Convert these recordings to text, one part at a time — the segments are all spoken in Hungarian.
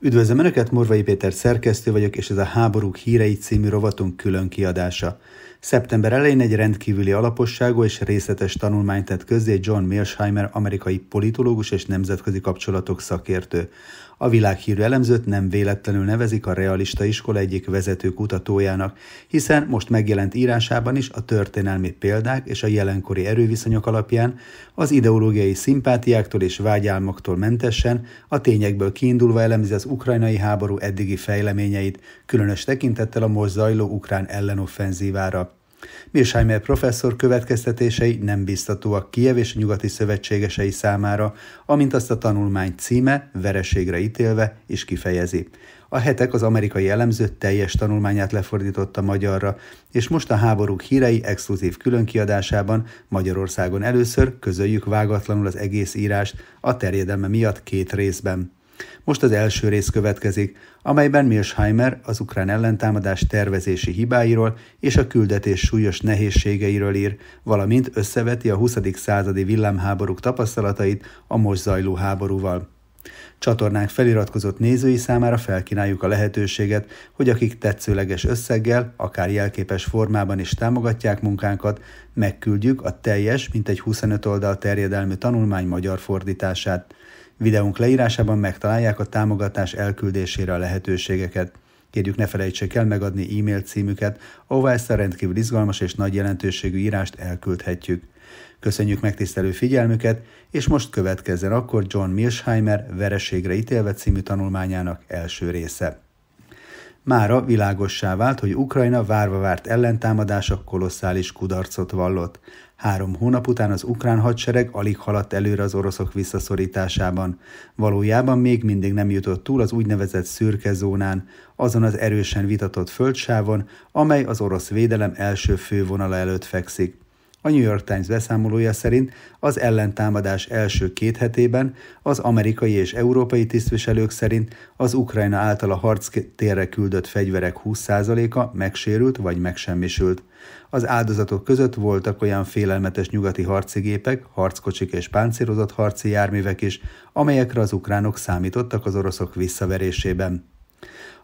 Üdvözlöm Önöket, Morvai Péter szerkesztő vagyok, és ez a Háborúk hírei című rovatunk külön kiadása. Szeptember elején egy rendkívüli alaposságú és részletes tanulmányt tett közzé John Mearsheimer, amerikai politológus és nemzetközi kapcsolatok szakértő. A világhírű elemzőt nem véletlenül nevezik a realista iskola egyik vezető kutatójának, hiszen most megjelent írásában is a történelmi példák és a jelenkori erőviszonyok alapján az ideológiai szimpátiáktól és vágyálmoktól mentesen a tényekből kiindulva elemzi az ukrajnai háború eddigi fejleményeit, különös tekintettel a most zajló ukrán ellenoffenzívára. Mirsheimer professzor következtetései nem biztatóak Kiev és a nyugati szövetségesei számára, amint azt a tanulmány címe vereségre ítélve is kifejezi. A hetek az amerikai elemző teljes tanulmányát lefordította magyarra, és most a háborúk hírei exkluzív különkiadásában Magyarországon először közöljük vágatlanul az egész írást a terjedelme miatt két részben. Most az első rész következik, amelyben Milsheimer az ukrán ellentámadás tervezési hibáiról és a küldetés súlyos nehézségeiről ír, valamint összeveti a 20. századi villámháborúk tapasztalatait a most zajló háborúval. Csatornánk feliratkozott nézői számára felkínáljuk a lehetőséget, hogy akik tetszőleges összeggel, akár jelképes formában is támogatják munkánkat, megküldjük a teljes, mintegy 25 oldal terjedelmű tanulmány magyar fordítását. Videónk leírásában megtalálják a támogatás elküldésére a lehetőségeket. Kérjük ne felejtsék el megadni e-mail címüket, ahová ezt a rendkívül izgalmas és nagy jelentőségű írást elküldhetjük. Köszönjük megtisztelő figyelmüket, és most következzen akkor John Milsheimer Vereségre ítélve című tanulmányának első része. Mára világossá vált, hogy Ukrajna várva várt ellentámadása kolosszális kudarcot vallott. Három hónap után az ukrán hadsereg alig haladt előre az oroszok visszaszorításában. Valójában még mindig nem jutott túl az úgynevezett szürke zónán, azon az erősen vitatott földsávon, amely az orosz védelem első fővonala előtt fekszik. A New York Times beszámolója szerint az ellentámadás első két hetében az amerikai és európai tisztviselők szerint az Ukrajna által a harc térre küldött fegyverek 20%-a megsérült vagy megsemmisült. Az áldozatok között voltak olyan félelmetes nyugati harci gépek, harckocsik és páncélozott harci járművek is, amelyekre az ukránok számítottak az oroszok visszaverésében.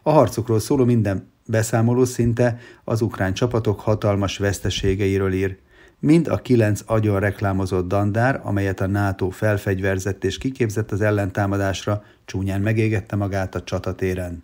A harcokról szóló minden beszámoló szinte az ukrán csapatok hatalmas veszteségeiről ír mind a kilenc agyon reklámozott dandár, amelyet a NATO felfegyverzett és kiképzett az ellentámadásra, csúnyán megégette magát a csatatéren.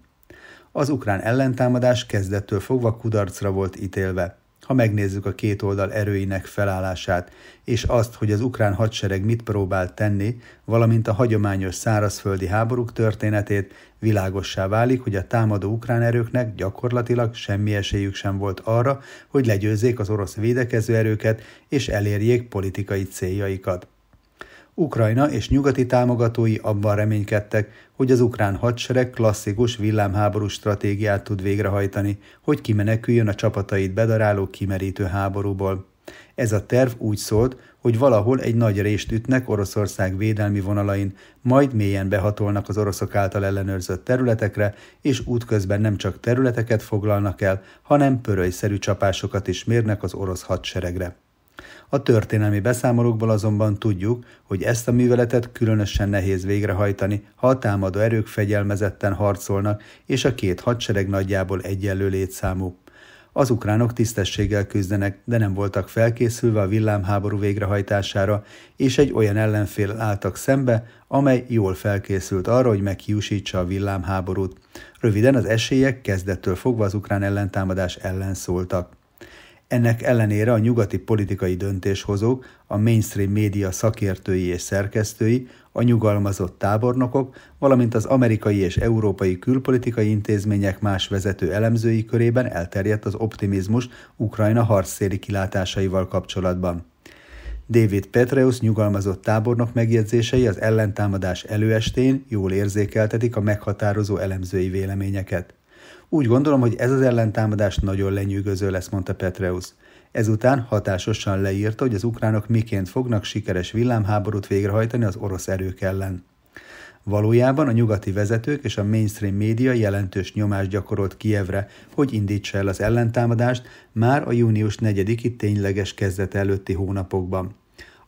Az ukrán ellentámadás kezdettől fogva kudarcra volt ítélve ha megnézzük a két oldal erőinek felállását, és azt, hogy az ukrán hadsereg mit próbált tenni, valamint a hagyományos szárazföldi háborúk történetét, világossá válik, hogy a támadó ukrán erőknek gyakorlatilag semmi esélyük sem volt arra, hogy legyőzzék az orosz védekező erőket és elérjék politikai céljaikat. Ukrajna és nyugati támogatói abban reménykedtek, hogy az ukrán hadsereg klasszikus villámháború stratégiát tud végrehajtani, hogy kimeneküljön a csapatait bedaráló kimerítő háborúból. Ez a terv úgy szólt, hogy valahol egy nagy rést ütnek Oroszország védelmi vonalain, majd mélyen behatolnak az oroszok által ellenőrzött területekre, és útközben nem csak területeket foglalnak el, hanem pörölyszerű csapásokat is mérnek az orosz hadseregre. A történelmi beszámolókból azonban tudjuk, hogy ezt a műveletet különösen nehéz végrehajtani, ha a támadó erők fegyelmezetten harcolnak, és a két hadsereg nagyjából egyenlő létszámú. Az ukránok tisztességgel küzdenek, de nem voltak felkészülve a villámháború végrehajtására, és egy olyan ellenfél álltak szembe, amely jól felkészült arra, hogy meghiúsítsa a villámháborút. Röviden az esélyek kezdettől fogva az ukrán ellentámadás ellen szóltak. Ennek ellenére a nyugati politikai döntéshozók, a mainstream média szakértői és szerkesztői, a nyugalmazott tábornokok, valamint az amerikai és európai külpolitikai intézmények más vezető elemzői körében elterjedt az optimizmus Ukrajna harcszéli kilátásaival kapcsolatban. David Petreus nyugalmazott tábornok megjegyzései az ellentámadás előestén jól érzékeltetik a meghatározó elemzői véleményeket. Úgy gondolom, hogy ez az ellentámadás nagyon lenyűgöző lesz, mondta Petreus. Ezután hatásosan leírta, hogy az ukránok miként fognak sikeres villámháborút végrehajtani az orosz erők ellen. Valójában a nyugati vezetők és a mainstream média jelentős nyomást gyakorolt Kievre, hogy indítsa el az ellentámadást már a június 4-i tényleges kezdet előtti hónapokban.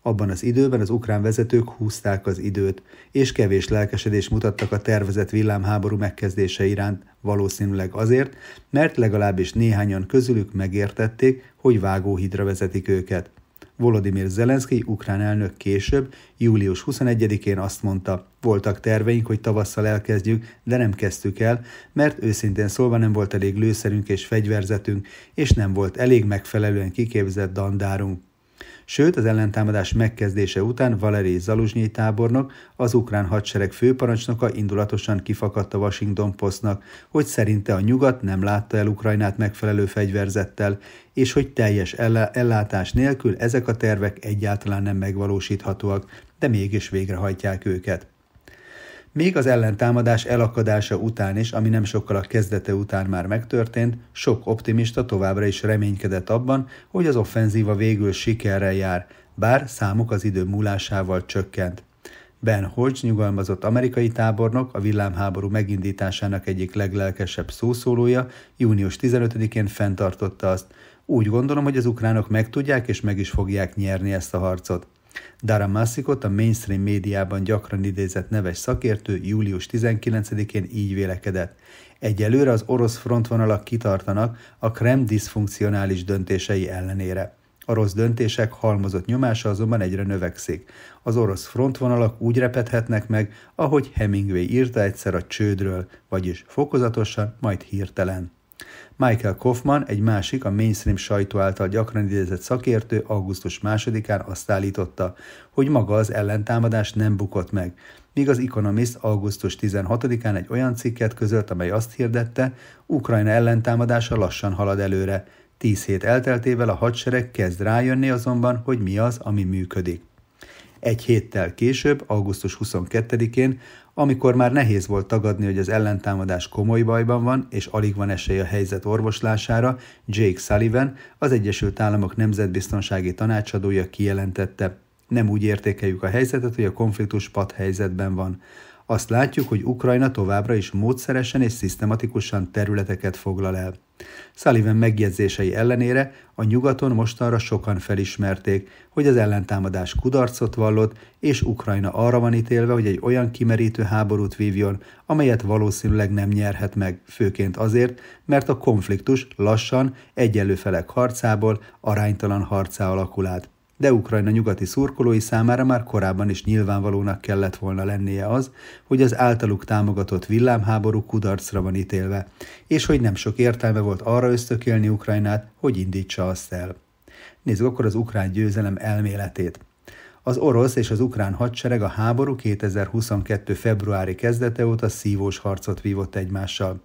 Abban az időben az ukrán vezetők húzták az időt, és kevés lelkesedést mutattak a tervezett villámháború megkezdése iránt, valószínűleg azért, mert legalábbis néhányan közülük megértették, hogy vágóhidra vezetik őket. Volodymyr Zelenszky, ukrán elnök később, július 21-én azt mondta, voltak terveink, hogy tavasszal elkezdjük, de nem kezdtük el, mert őszintén szólva nem volt elég lőszerünk és fegyverzetünk, és nem volt elég megfelelően kiképzett dandárunk. Sőt, az ellentámadás megkezdése után Valeri Zaluzsnyi tábornok, az ukrán hadsereg főparancsnoka indulatosan kifakadt a Washington Postnak, hogy szerinte a nyugat nem látta el Ukrajnát megfelelő fegyverzettel, és hogy teljes ellátás nélkül ezek a tervek egyáltalán nem megvalósíthatóak, de mégis végrehajtják őket. Még az ellentámadás elakadása után is, ami nem sokkal a kezdete után már megtörtént, sok optimista továbbra is reménykedett abban, hogy az offenzíva végül sikerrel jár, bár számuk az idő múlásával csökkent. Ben Hodge nyugalmazott amerikai tábornok, a villámháború megindításának egyik leglelkesebb szószólója június 15-én fenntartotta azt, úgy gondolom, hogy az ukránok megtudják és meg is fogják nyerni ezt a harcot. Dara Massikot a mainstream médiában gyakran idézett neves szakértő július 19-én így vélekedett. Egyelőre az orosz frontvonalak kitartanak a Krem diszfunkcionális döntései ellenére. A rossz döntések halmozott nyomása azonban egyre növekszik. Az orosz frontvonalak úgy repedhetnek meg, ahogy Hemingway írta egyszer a csődről, vagyis fokozatosan, majd hirtelen. Michael Kaufman, egy másik, a mainstream sajtó által gyakran idézett szakértő augusztus másodikán azt állította, hogy maga az ellentámadás nem bukott meg, míg az Economist augusztus 16-án egy olyan cikket közölt, amely azt hirdette, Ukrajna ellentámadása lassan halad előre. Tíz hét elteltével a hadsereg kezd rájönni azonban, hogy mi az, ami működik. Egy héttel később, augusztus 22-én amikor már nehéz volt tagadni, hogy az ellentámadás komoly bajban van, és alig van esély a helyzet orvoslására, Jake Sullivan, az Egyesült Államok nemzetbiztonsági tanácsadója kijelentette, nem úgy értékeljük a helyzetet, hogy a konfliktus pat helyzetben van. Azt látjuk, hogy Ukrajna továbbra is módszeresen és szisztematikusan területeket foglal el. Sullivan megjegyzései ellenére a nyugaton mostanra sokan felismerték, hogy az ellentámadás kudarcot vallott, és Ukrajna arra van ítélve, hogy egy olyan kimerítő háborút vívjon, amelyet valószínűleg nem nyerhet meg, főként azért, mert a konfliktus lassan egyenlő felek harcából aránytalan harcá alakul át de Ukrajna nyugati szurkolói számára már korábban is nyilvánvalónak kellett volna lennie az, hogy az általuk támogatott villámháború kudarcra van ítélve, és hogy nem sok értelme volt arra ösztökélni Ukrajnát, hogy indítsa azt el. Nézzük akkor az ukrán győzelem elméletét. Az orosz és az ukrán hadsereg a háború 2022. februári kezdete óta szívós harcot vívott egymással.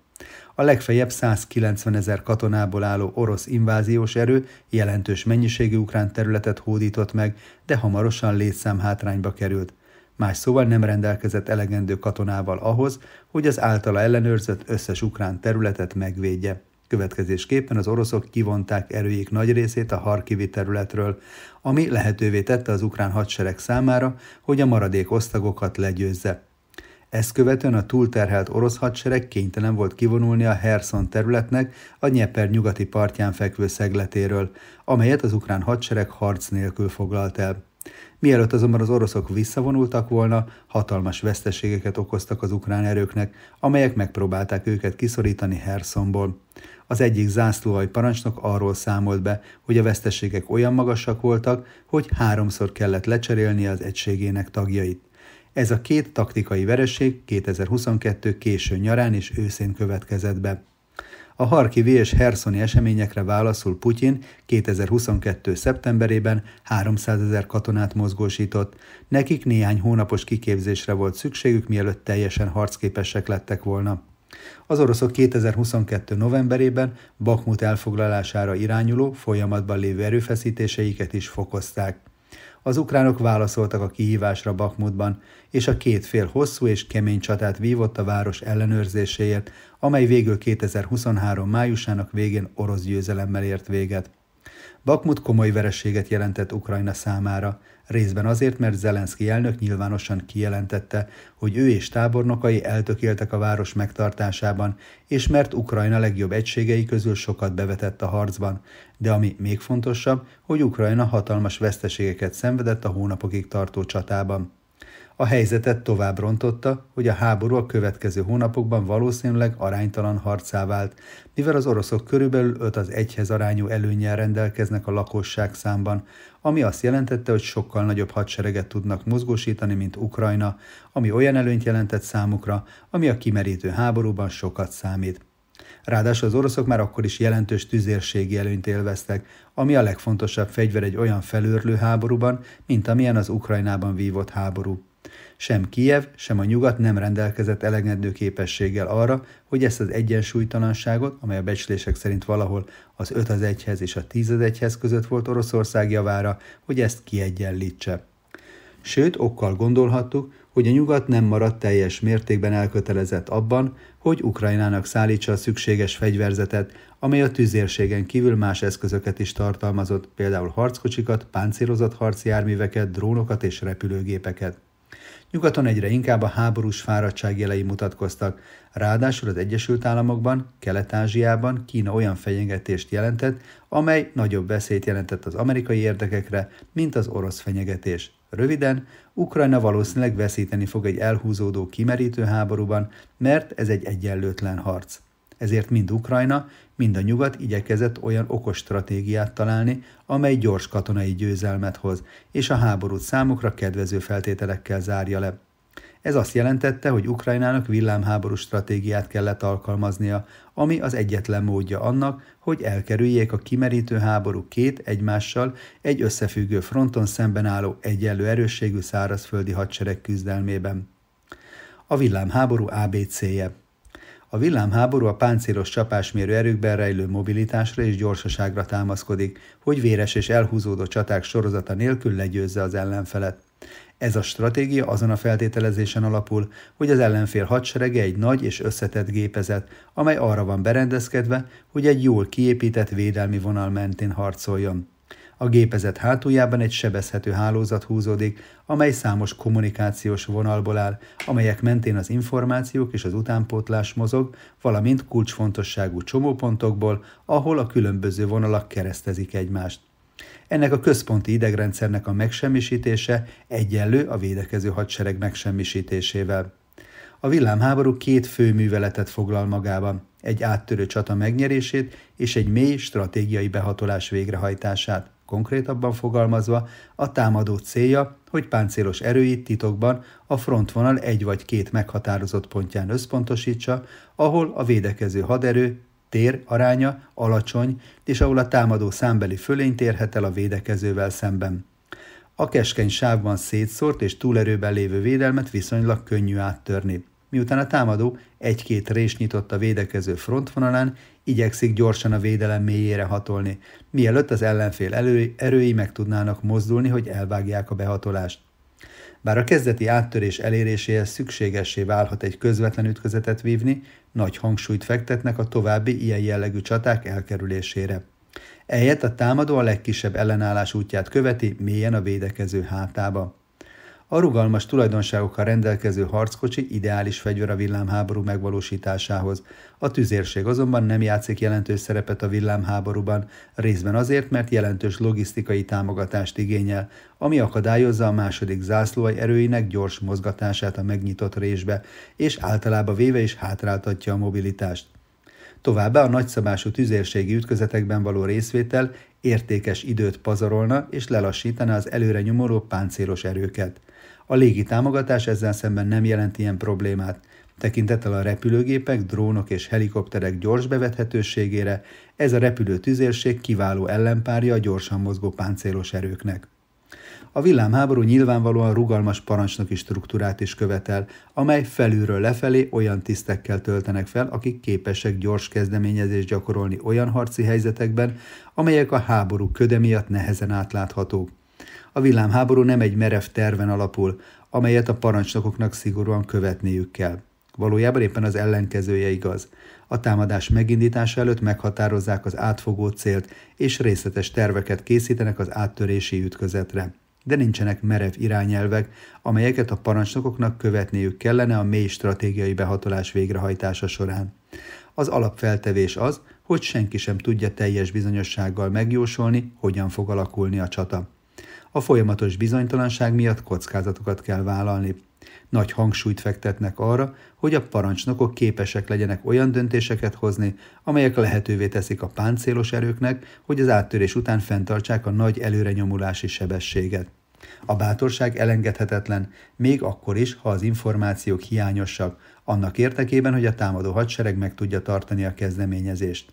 A legfeljebb 190 ezer katonából álló orosz inváziós erő jelentős mennyiségű ukrán területet hódított meg, de hamarosan létszám hátrányba került. Más szóval nem rendelkezett elegendő katonával ahhoz, hogy az általa ellenőrzött összes ukrán területet megvédje. Következésképpen az oroszok kivonták erőik nagy részét a Harkivi területről, ami lehetővé tette az ukrán hadsereg számára, hogy a maradék osztagokat legyőzze. Ezt követően a túlterhelt orosz hadsereg kénytelen volt kivonulni a Herson területnek a Nyeper nyugati partján fekvő szegletéről, amelyet az ukrán hadsereg harc nélkül foglalt el. Mielőtt azonban az oroszok visszavonultak volna, hatalmas veszteségeket okoztak az ukrán erőknek, amelyek megpróbálták őket kiszorítani Hersonból. Az egyik zászlóhaj parancsnok arról számolt be, hogy a veszteségek olyan magasak voltak, hogy háromszor kellett lecserélni az egységének tagjait. Ez a két taktikai vereség 2022 késő nyarán és őszén következett be. A Harkivi és Herszoni eseményekre válaszul Putyin 2022. szeptemberében 300 ezer katonát mozgósított, nekik néhány hónapos kiképzésre volt szükségük, mielőtt teljesen harcképesek lettek volna. Az oroszok 2022. novemberében Bakmut elfoglalására irányuló, folyamatban lévő erőfeszítéseiket is fokozták. Az ukránok válaszoltak a kihívásra Bakmutban, és a két fél hosszú és kemény csatát vívott a város ellenőrzéséért, amely végül 2023. májusának végén orosz győzelemmel ért véget. Bakmut komoly vereséget jelentett Ukrajna számára. Részben azért, mert Zelenszky elnök nyilvánosan kijelentette, hogy ő és tábornokai eltökéltek a város megtartásában, és mert Ukrajna legjobb egységei közül sokat bevetett a harcban, de ami még fontosabb, hogy Ukrajna hatalmas veszteségeket szenvedett a hónapokig tartó csatában. A helyzetet tovább rontotta, hogy a háború a következő hónapokban valószínűleg aránytalan harcá vált, mivel az oroszok körülbelül 5 az egyhez arányú előnyel rendelkeznek a lakosság számban, ami azt jelentette, hogy sokkal nagyobb hadsereget tudnak mozgósítani, mint Ukrajna, ami olyan előnyt jelentett számukra, ami a kimerítő háborúban sokat számít. Ráadásul az oroszok már akkor is jelentős tüzérségi előnyt élveztek, ami a legfontosabb fegyver egy olyan felőrlő háborúban, mint amilyen az Ukrajnában vívott háború. Sem Kijev, sem a nyugat nem rendelkezett elegendő képességgel arra, hogy ezt az egyensúlytalanságot, amely a becslések szerint valahol az 5 az 1-hez és a 10 az 1-hez között volt Oroszország javára, hogy ezt kiegyenlítse. Sőt, okkal gondolhattuk, hogy a nyugat nem maradt teljes mértékben elkötelezett abban, hogy Ukrajnának szállítsa a szükséges fegyverzetet, amely a tüzérségen kívül más eszközöket is tartalmazott, például harckocsikat, páncélozott harci járműveket, drónokat és repülőgépeket. Nyugaton egyre inkább a háborús fáradtság jelei mutatkoztak, ráadásul az Egyesült Államokban, Kelet-Ázsiában Kína olyan fenyegetést jelentett, amely nagyobb veszélyt jelentett az amerikai érdekekre, mint az orosz fenyegetés. Röviden, Ukrajna valószínűleg veszíteni fog egy elhúzódó kimerítő háborúban, mert ez egy egyenlőtlen harc. Ezért mind Ukrajna, mind a nyugat igyekezett olyan okos stratégiát találni, amely gyors katonai győzelmet hoz, és a háborút számukra kedvező feltételekkel zárja le. Ez azt jelentette, hogy Ukrajnának villámháború stratégiát kellett alkalmaznia, ami az egyetlen módja annak, hogy elkerüljék a kimerítő háború két egymással egy összefüggő fronton szemben álló egyenlő erősségű szárazföldi hadsereg küzdelmében. A villámháború ABC-je a villámháború a páncélos csapásmérő erőkben rejlő mobilitásra és gyorsaságra támaszkodik, hogy véres és elhúzódó csaták sorozata nélkül legyőzze az ellenfelet. Ez a stratégia azon a feltételezésen alapul, hogy az ellenfél hadserege egy nagy és összetett gépezet, amely arra van berendezkedve, hogy egy jól kiépített védelmi vonal mentén harcoljon. A gépezet hátuljában egy sebezhető hálózat húzódik, amely számos kommunikációs vonalból áll, amelyek mentén az információk és az utánpótlás mozog, valamint kulcsfontosságú csomópontokból, ahol a különböző vonalak keresztezik egymást. Ennek a központi idegrendszernek a megsemmisítése egyenlő a védekező hadsereg megsemmisítésével. A villámháború két fő műveletet foglal magában, egy áttörő csata megnyerését és egy mély stratégiai behatolás végrehajtását. Konkrétabban fogalmazva, a támadó célja, hogy páncélos erőit titokban a frontvonal egy vagy két meghatározott pontján összpontosítsa, ahol a védekező haderő tér aránya alacsony, és ahol a támadó számbeli fölény térhet el a védekezővel szemben. A keskeny sávban szétszórt és túlerőben lévő védelmet viszonylag könnyű áttörni. Miután a támadó egy-két rés nyitott a védekező frontvonalán, igyekszik gyorsan a védelem mélyére hatolni, mielőtt az ellenfél elő, erői meg tudnának mozdulni, hogy elvágják a behatolást. Bár a kezdeti áttörés eléréséhez szükségessé válhat egy közvetlen ütközetet vívni, nagy hangsúlyt fektetnek a további ilyen jellegű csaták elkerülésére. Ehelyett a támadó a legkisebb ellenállás útját követi mélyen a védekező hátába. A rugalmas tulajdonságokkal rendelkező harckocsi ideális fegyver a villámháború megvalósításához. A tüzérség azonban nem játszik jelentős szerepet a villámháborúban, részben azért, mert jelentős logisztikai támogatást igényel, ami akadályozza a második zászlóaj erőinek gyors mozgatását a megnyitott résbe, és általában véve is hátráltatja a mobilitást. Továbbá a nagyszabású tüzérségi ütközetekben való részvétel értékes időt pazarolna és lelassítaná az előre nyomoró páncélos erőket. A légi támogatás ezzel szemben nem jelent ilyen problémát. Tekintettel a repülőgépek, drónok és helikopterek gyors bevethetőségére, ez a repülő tüzérség kiváló ellenpárja a gyorsan mozgó páncélos erőknek. A villámháború nyilvánvalóan rugalmas parancsnoki struktúrát is követel, amely felülről lefelé olyan tisztekkel töltenek fel, akik képesek gyors kezdeményezést gyakorolni olyan harci helyzetekben, amelyek a háború köde miatt nehezen átláthatók. A villámháború nem egy merev terven alapul, amelyet a parancsnokoknak szigorúan követniük kell. Valójában éppen az ellenkezője igaz. A támadás megindítása előtt meghatározzák az átfogó célt, és részletes terveket készítenek az áttörési ütközetre. de nincsenek merev irányelvek, amelyeket a parancsnokoknak követniük kellene a mély stratégiai behatolás végrehajtása során. Az alapfeltevés az, hogy senki sem tudja teljes bizonyossággal megjósolni, hogyan fog alakulni a csata. A folyamatos bizonytalanság miatt kockázatokat kell vállalni. Nagy hangsúlyt fektetnek arra, hogy a parancsnokok képesek legyenek olyan döntéseket hozni, amelyek lehetővé teszik a páncélos erőknek, hogy az áttörés után fenntartsák a nagy előrenyomulási sebességet. A bátorság elengedhetetlen, még akkor is, ha az információk hiányosak, annak érdekében, hogy a támadó hadsereg meg tudja tartani a kezdeményezést.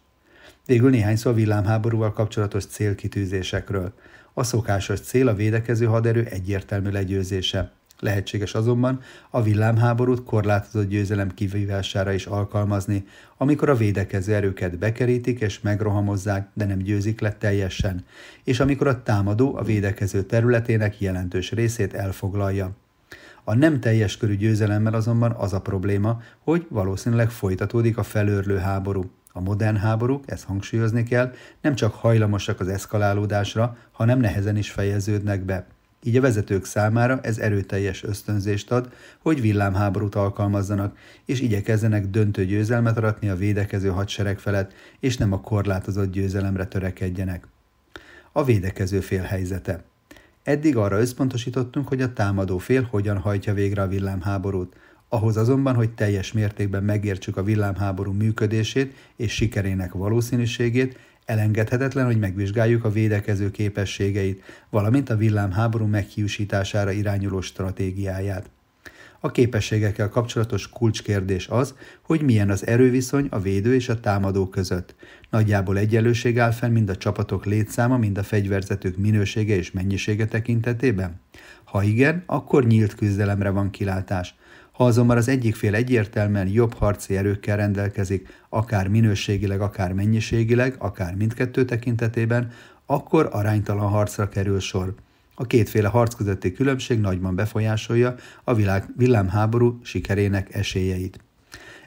Végül néhány szó a villámháborúval kapcsolatos célkitűzésekről. A szokásos cél a védekező haderő egyértelmű legyőzése. Lehetséges azonban a villámháborút korlátozott győzelem kivívására is alkalmazni, amikor a védekező erőket bekerítik és megrohamozzák, de nem győzik le teljesen, és amikor a támadó a védekező területének jelentős részét elfoglalja. A nem teljes körű győzelemmel azonban az a probléma, hogy valószínűleg folytatódik a felőrlő háború. A modern háborúk, ezt hangsúlyozni kell, nem csak hajlamosak az eszkalálódásra, hanem nehezen is fejeződnek be. Így a vezetők számára ez erőteljes ösztönzést ad, hogy villámháborút alkalmazzanak, és igyekezzenek döntő győzelmet aratni a védekező hadsereg felett, és nem a korlátozott győzelemre törekedjenek. A védekező fél helyzete. Eddig arra összpontosítottunk, hogy a támadó fél hogyan hajtja végre a villámháborút. Ahhoz azonban, hogy teljes mértékben megértsük a villámháború működését és sikerének valószínűségét, elengedhetetlen, hogy megvizsgáljuk a védekező képességeit, valamint a villámháború meghiúsítására irányuló stratégiáját. A képességekkel kapcsolatos kulcskérdés az, hogy milyen az erőviszony a védő és a támadó között. Nagyjából egyenlőség áll fenn mind a csapatok létszáma, mind a fegyverzetők minősége és mennyisége tekintetében? Ha igen, akkor nyílt küzdelemre van kilátás. Ha azonban az egyik fél egyértelműen jobb harci erőkkel rendelkezik, akár minőségileg, akár mennyiségileg, akár mindkettő tekintetében, akkor aránytalan harcra kerül sor. A kétféle harc közötti különbség nagyban befolyásolja a világ, villámháború sikerének esélyeit.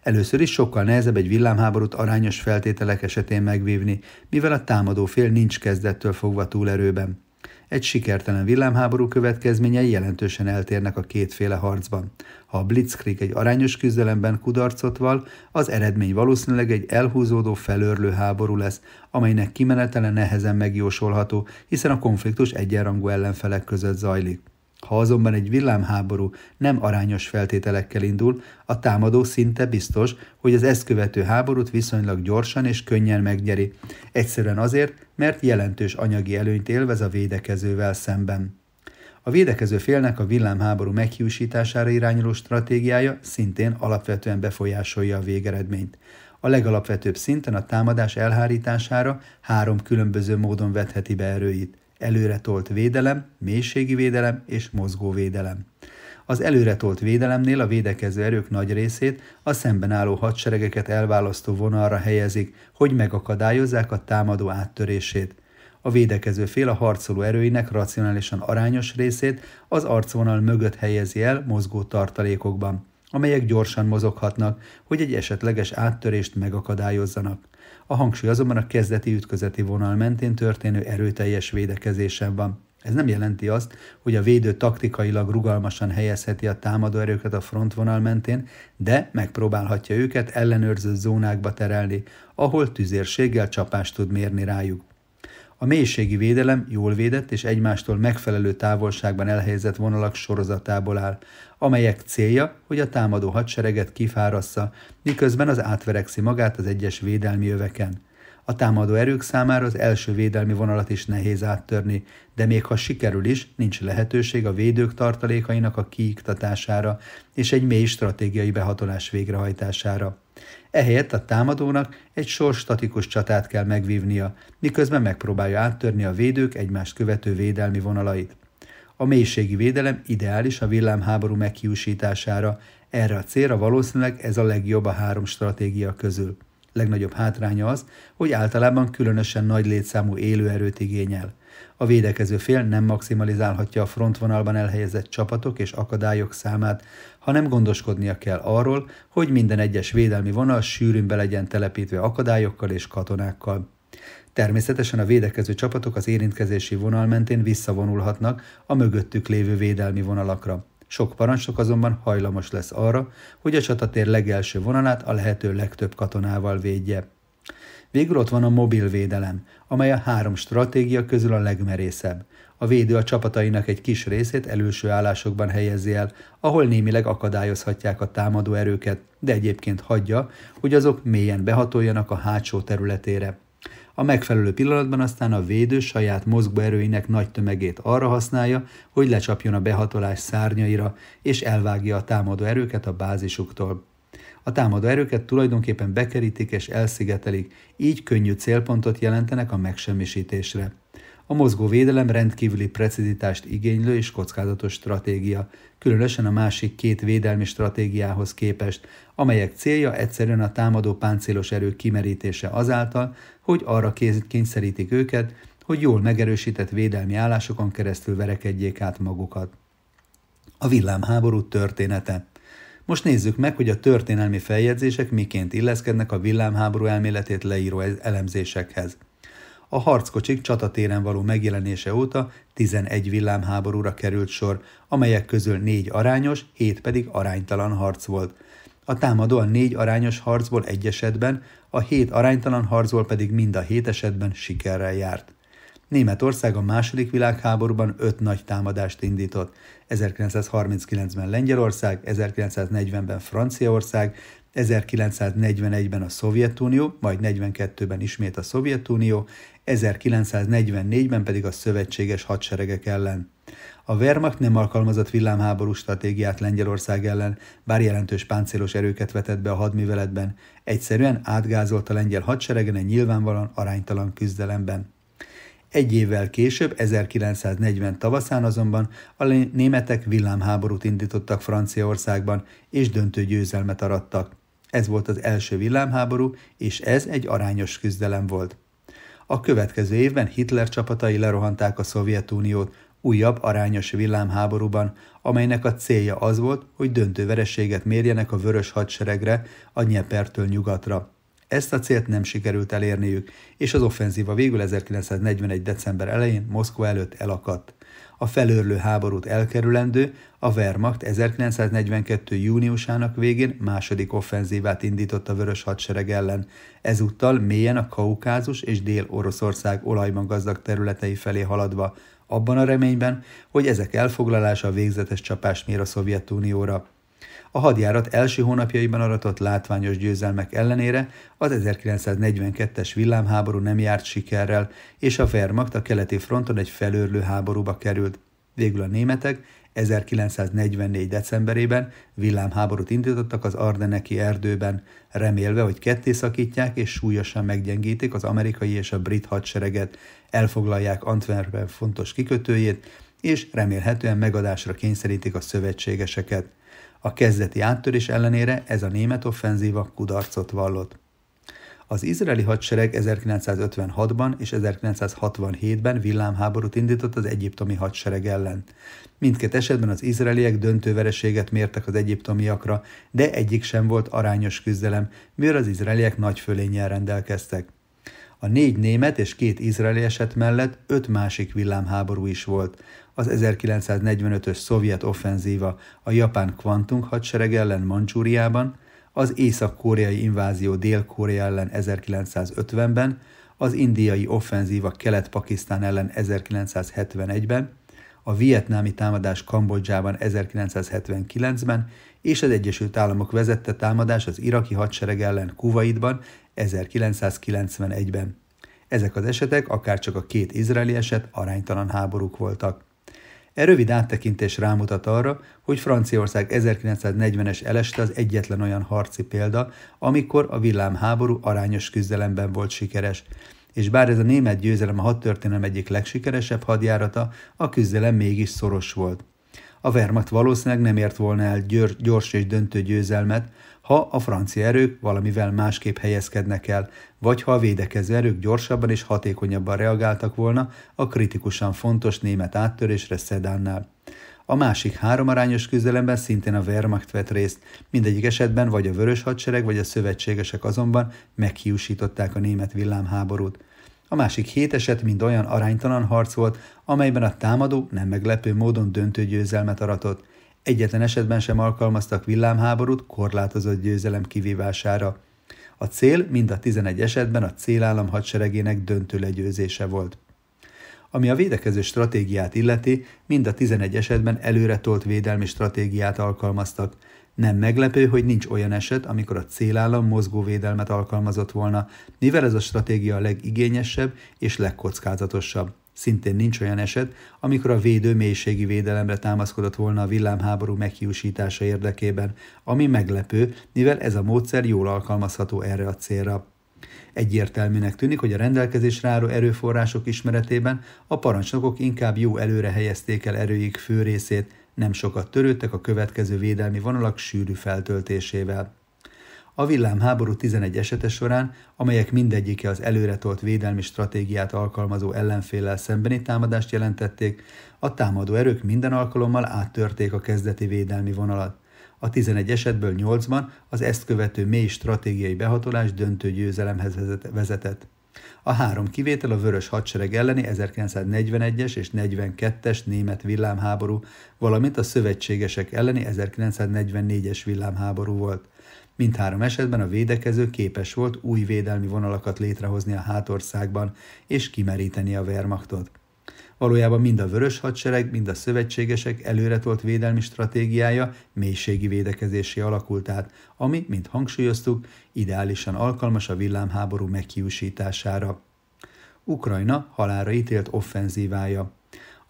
Először is sokkal nehezebb egy villámháborút arányos feltételek esetén megvívni, mivel a támadó fél nincs kezdettől fogva túlerőben. Egy sikertelen villámháború következményei jelentősen eltérnek a kétféle harcban. Ha a Blitzkrieg egy arányos küzdelemben kudarcot val, az eredmény valószínűleg egy elhúzódó, felörlő háború lesz, amelynek kimenetele nehezen megjósolható, hiszen a konfliktus egyenrangú ellenfelek között zajlik. Ha azonban egy villámháború nem arányos feltételekkel indul, a támadó szinte biztos, hogy az ezt követő háborút viszonylag gyorsan és könnyen megnyeri. Egyszerűen azért, mert jelentős anyagi előnyt élvez a védekezővel szemben. A védekező félnek a villámháború meghiúsítására irányuló stratégiája szintén alapvetően befolyásolja a végeredményt. A legalapvetőbb szinten a támadás elhárítására három különböző módon vetheti be erőit – előretolt védelem, mélységi védelem és mozgóvédelem. Az előretolt védelemnél a védekező erők nagy részét a szemben álló hadseregeket elválasztó vonalra helyezik, hogy megakadályozzák a támadó áttörését. A védekező fél a harcoló erőinek racionálisan arányos részét az arcvonal mögött helyezi el mozgó tartalékokban, amelyek gyorsan mozoghatnak, hogy egy esetleges áttörést megakadályozzanak. A hangsúly azonban a kezdeti ütközeti vonal mentén történő erőteljes védekezésen van. Ez nem jelenti azt, hogy a védő taktikailag rugalmasan helyezheti a támadó erőket a frontvonal mentén, de megpróbálhatja őket ellenőrző zónákba terelni, ahol tüzérséggel csapást tud mérni rájuk. A mélységi védelem jól védett és egymástól megfelelő távolságban elhelyezett vonalak sorozatából áll, amelyek célja, hogy a támadó hadsereget kifárassza, miközben az átverekszi magát az egyes védelmi öveken. A támadó erők számára az első védelmi vonalat is nehéz áttörni, de még ha sikerül is, nincs lehetőség a védők tartalékainak a kiiktatására és egy mély stratégiai behatolás végrehajtására. Ehelyett a támadónak egy sor statikus csatát kell megvívnia, miközben megpróbálja áttörni a védők egymást követő védelmi vonalait. A mélységi védelem ideális a villámháború meghiúsítására, erre a célra valószínűleg ez a legjobb a három stratégia közül. Legnagyobb hátránya az, hogy általában különösen nagy létszámú élőerőt igényel. A védekező fél nem maximalizálhatja a frontvonalban elhelyezett csapatok és akadályok számát, hanem gondoskodnia kell arról, hogy minden egyes védelmi vonal sűrűn be legyen telepítve akadályokkal és katonákkal. Természetesen a védekező csapatok az érintkezési vonal mentén visszavonulhatnak a mögöttük lévő védelmi vonalakra. Sok parancsnok azonban hajlamos lesz arra, hogy a csatatér legelső vonalát a lehető legtöbb katonával védje. Végül ott van a mobil védelem, amely a három stratégia közül a legmerészebb. A védő a csapatainak egy kis részét előső állásokban helyezi el, ahol némileg akadályozhatják a támadó erőket, de egyébként hagyja, hogy azok mélyen behatoljanak a hátsó területére. A megfelelő pillanatban aztán a védő saját mozgóerőinek nagy tömegét arra használja, hogy lecsapjon a behatolás szárnyaira, és elvágja a támadó erőket a bázisuktól. A támadó erőket tulajdonképpen bekerítik és elszigetelik, így könnyű célpontot jelentenek a megsemmisítésre. A mozgó védelem rendkívüli precizitást igénylő és kockázatos stratégia, különösen a másik két védelmi stratégiához képest, amelyek célja egyszerűen a támadó páncélos erők kimerítése azáltal, hogy arra kényszerítik őket, hogy jól megerősített védelmi állásokon keresztül verekedjék át magukat. A villámháború története most nézzük meg, hogy a történelmi feljegyzések miként illeszkednek a villámháború elméletét leíró elemzésekhez. A harckocsik csatatéren való megjelenése óta 11 villámháborúra került sor, amelyek közül négy arányos, hét pedig aránytalan harc volt. A támadó a négy arányos harcból egy esetben, a hét aránytalan harcból pedig mind a hét esetben sikerrel járt. Németország a második világháborúban öt nagy támadást indított. 1939-ben Lengyelország, 1940-ben Franciaország, 1941-ben a Szovjetunió, majd 42-ben ismét a Szovjetunió, 1944-ben pedig a szövetséges hadseregek ellen. A Wehrmacht nem alkalmazott villámháború stratégiát Lengyelország ellen, bár jelentős páncélos erőket vetett be a hadműveletben, egyszerűen átgázolt a lengyel hadseregen egy nyilvánvalóan aránytalan küzdelemben. Egy évvel később, 1940 tavaszán azonban a németek villámháborút indítottak Franciaországban, és döntő győzelmet arattak. Ez volt az első villámháború, és ez egy arányos küzdelem volt. A következő évben Hitler csapatai lerohanták a Szovjetuniót újabb arányos villámháborúban, amelynek a célja az volt, hogy döntő vereséget mérjenek a vörös hadseregre a Nyepertől nyugatra. Ezt a célt nem sikerült elérniük, és az offenzíva végül 1941. december elején Moszkva előtt elakadt. A felőrlő háborút elkerülendő, a Wehrmacht 1942. júniusának végén második offenzívát indított a vörös hadsereg ellen, ezúttal mélyen a Kaukázus és Dél-Oroszország olajban gazdag területei felé haladva, abban a reményben, hogy ezek elfoglalása végzetes csapást mér a Szovjetunióra. A hadjárat első hónapjaiban aratott látványos győzelmek ellenére az 1942-es villámháború nem járt sikerrel, és a Wehrmacht a keleti fronton egy felőrlő háborúba került. Végül a németek 1944. decemberében villámháborút indítottak az Ardeneki erdőben, remélve, hogy ketté szakítják és súlyosan meggyengítik az amerikai és a brit hadsereget, elfoglalják Antwerpen fontos kikötőjét, és remélhetően megadásra kényszerítik a szövetségeseket. A kezdeti áttörés ellenére ez a német offenzíva kudarcot vallott. Az izraeli hadsereg 1956-ban és 1967-ben villámháborút indított az egyiptomi hadsereg ellen. Mindkét esetben az izraeliek döntő vereséget mértek az egyiptomiakra, de egyik sem volt arányos küzdelem, mivel az izraeliek nagy fölénnyel rendelkeztek. A négy német és két izraeli eset mellett öt másik villámháború is volt. Az 1945-ös szovjet offenzíva a japán kvantunk hadsereg ellen Mancsúriában, az észak-koreai invázió Dél-Korea ellen 1950-ben, az indiai offenzíva Kelet-Pakisztán ellen 1971-ben, a vietnámi támadás Kambodzsában 1979-ben, és az Egyesült Államok vezette támadás az iraki hadsereg ellen Kuwaitban 1991-ben. Ezek az esetek, akár csak a két izraeli eset, aránytalan háborúk voltak. E rövid áttekintés rámutat arra, hogy Franciaország 1940-es eleste az egyetlen olyan harci példa, amikor a villámháború arányos küzdelemben volt sikeres, és bár ez a német győzelem a hadtörténelem egyik legsikeresebb hadjárata, a küzdelem mégis szoros volt. A Wehrmacht valószínűleg nem ért volna el gyors és döntő győzelmet, ha a francia erők valamivel másképp helyezkednek el, vagy ha a védekező erők gyorsabban és hatékonyabban reagáltak volna a kritikusan fontos német áttörésre Szedánnál. A másik három arányos küzdelemben szintén a Wehrmacht vett részt, mindegyik esetben vagy a Vörös Hadsereg, vagy a szövetségesek azonban meghiúsították a német villámháborút. A másik hét eset mind olyan aránytalan harc volt, amelyben a támadó nem meglepő módon döntő győzelmet aratott. Egyetlen esetben sem alkalmaztak villámháborút korlátozott győzelem kivívására. A cél mind a 11 esetben a célállam hadseregének döntő legyőzése volt. Ami a védekező stratégiát illeti, mind a 11 esetben előretolt védelmi stratégiát alkalmaztak. Nem meglepő, hogy nincs olyan eset, amikor a célállam mozgóvédelmet alkalmazott volna, mivel ez a stratégia a legigényesebb és legkockázatosabb. Szintén nincs olyan eset, amikor a védő mélységi védelemre támaszkodott volna a villámháború meghiúsítása érdekében, ami meglepő, mivel ez a módszer jól alkalmazható erre a célra. Egyértelműnek tűnik, hogy a rendelkezésre álló erőforrások ismeretében a parancsnokok inkább jó előre helyezték el erőik fő részét, nem sokat törődtek a következő védelmi vonalak sűrű feltöltésével. A villámháború 11 esete során, amelyek mindegyike az előretolt védelmi stratégiát alkalmazó ellenféllel szembeni támadást jelentették, a támadó erők minden alkalommal áttörték a kezdeti védelmi vonalat. A 11 esetből 8-ban az ezt követő mély stratégiai behatolás döntő győzelemhez vezetett. A három kivétel a Vörös Hadsereg elleni 1941-es és 42-es német villámháború, valamint a szövetségesek elleni 1944-es villámháború volt. Mindhárom esetben a védekező képes volt új védelmi vonalakat létrehozni a hátországban és kimeríteni a Wehrmachtot. Valójában mind a vörös hadsereg, mind a szövetségesek előretolt védelmi stratégiája mélységi védekezésé alakult át, ami, mint hangsúlyoztuk, ideálisan alkalmas a villámháború meghiúsítására. Ukrajna halára ítélt offenzívája.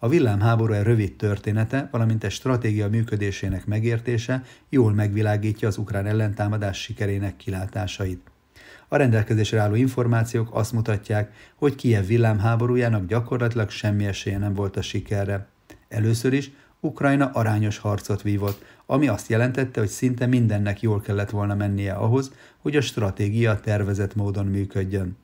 A villámháború egy rövid története, valamint egy stratégia működésének megértése jól megvilágítja az ukrán ellentámadás sikerének kilátásait. A rendelkezésre álló információk azt mutatják, hogy Kiev villámháborújának gyakorlatilag semmi esélye nem volt a sikerre. Először is Ukrajna arányos harcot vívott, ami azt jelentette, hogy szinte mindennek jól kellett volna mennie ahhoz, hogy a stratégia tervezett módon működjön.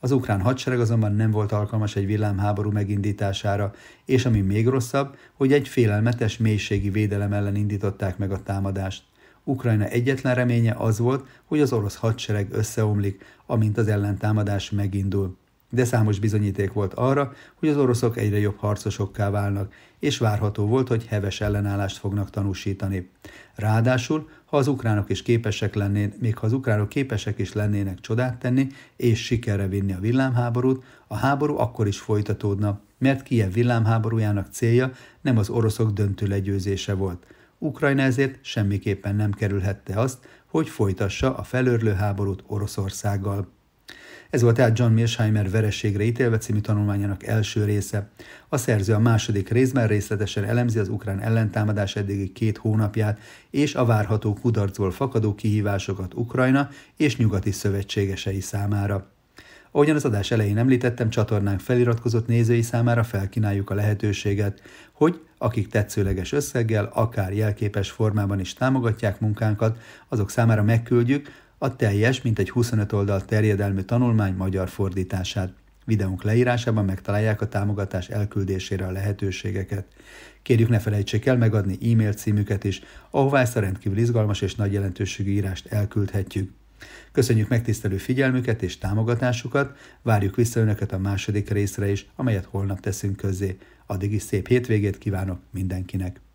Az ukrán hadsereg azonban nem volt alkalmas egy villámháború megindítására, és ami még rosszabb, hogy egy félelmetes mélységi védelem ellen indították meg a támadást. Ukrajna egyetlen reménye az volt, hogy az orosz hadsereg összeomlik, amint az ellentámadás megindul. De számos bizonyíték volt arra, hogy az oroszok egyre jobb harcosokká válnak, és várható volt, hogy heves ellenállást fognak tanúsítani. Ráadásul, ha az ukránok is képesek lennének, még ha az ukránok képesek is lennének csodát tenni, és sikerre vinni a villámháborút, a háború akkor is folytatódna, mert Kiev villámháborújának célja nem az oroszok döntő legyőzése volt – Ukrajna ezért semmiképpen nem kerülhette azt, hogy folytassa a felörlő háborút Oroszországgal. Ez volt tehát John Mearsheimer Verességre ítélve című tanulmányának első része. A szerző a második részben részletesen elemzi az ukrán ellentámadás eddigi két hónapját és a várható kudarcból fakadó kihívásokat Ukrajna és nyugati szövetségesei számára. Ahogyan az adás elején említettem, csatornánk feliratkozott nézői számára felkínáljuk a lehetőséget, hogy akik tetszőleges összeggel, akár jelképes formában is támogatják munkánkat, azok számára megküldjük a teljes, mint egy 25 oldal terjedelmű tanulmány magyar fordítását. Videónk leírásában megtalálják a támogatás elküldésére a lehetőségeket. Kérjük ne felejtsék el megadni e-mail címüket is, ahová ezt a rendkívül izgalmas és nagy jelentőségű írást elküldhetjük. Köszönjük megtisztelő figyelmüket és támogatásukat, várjuk vissza Önöket a második részre is, amelyet holnap teszünk közzé. Addig is szép hétvégét kívánok mindenkinek!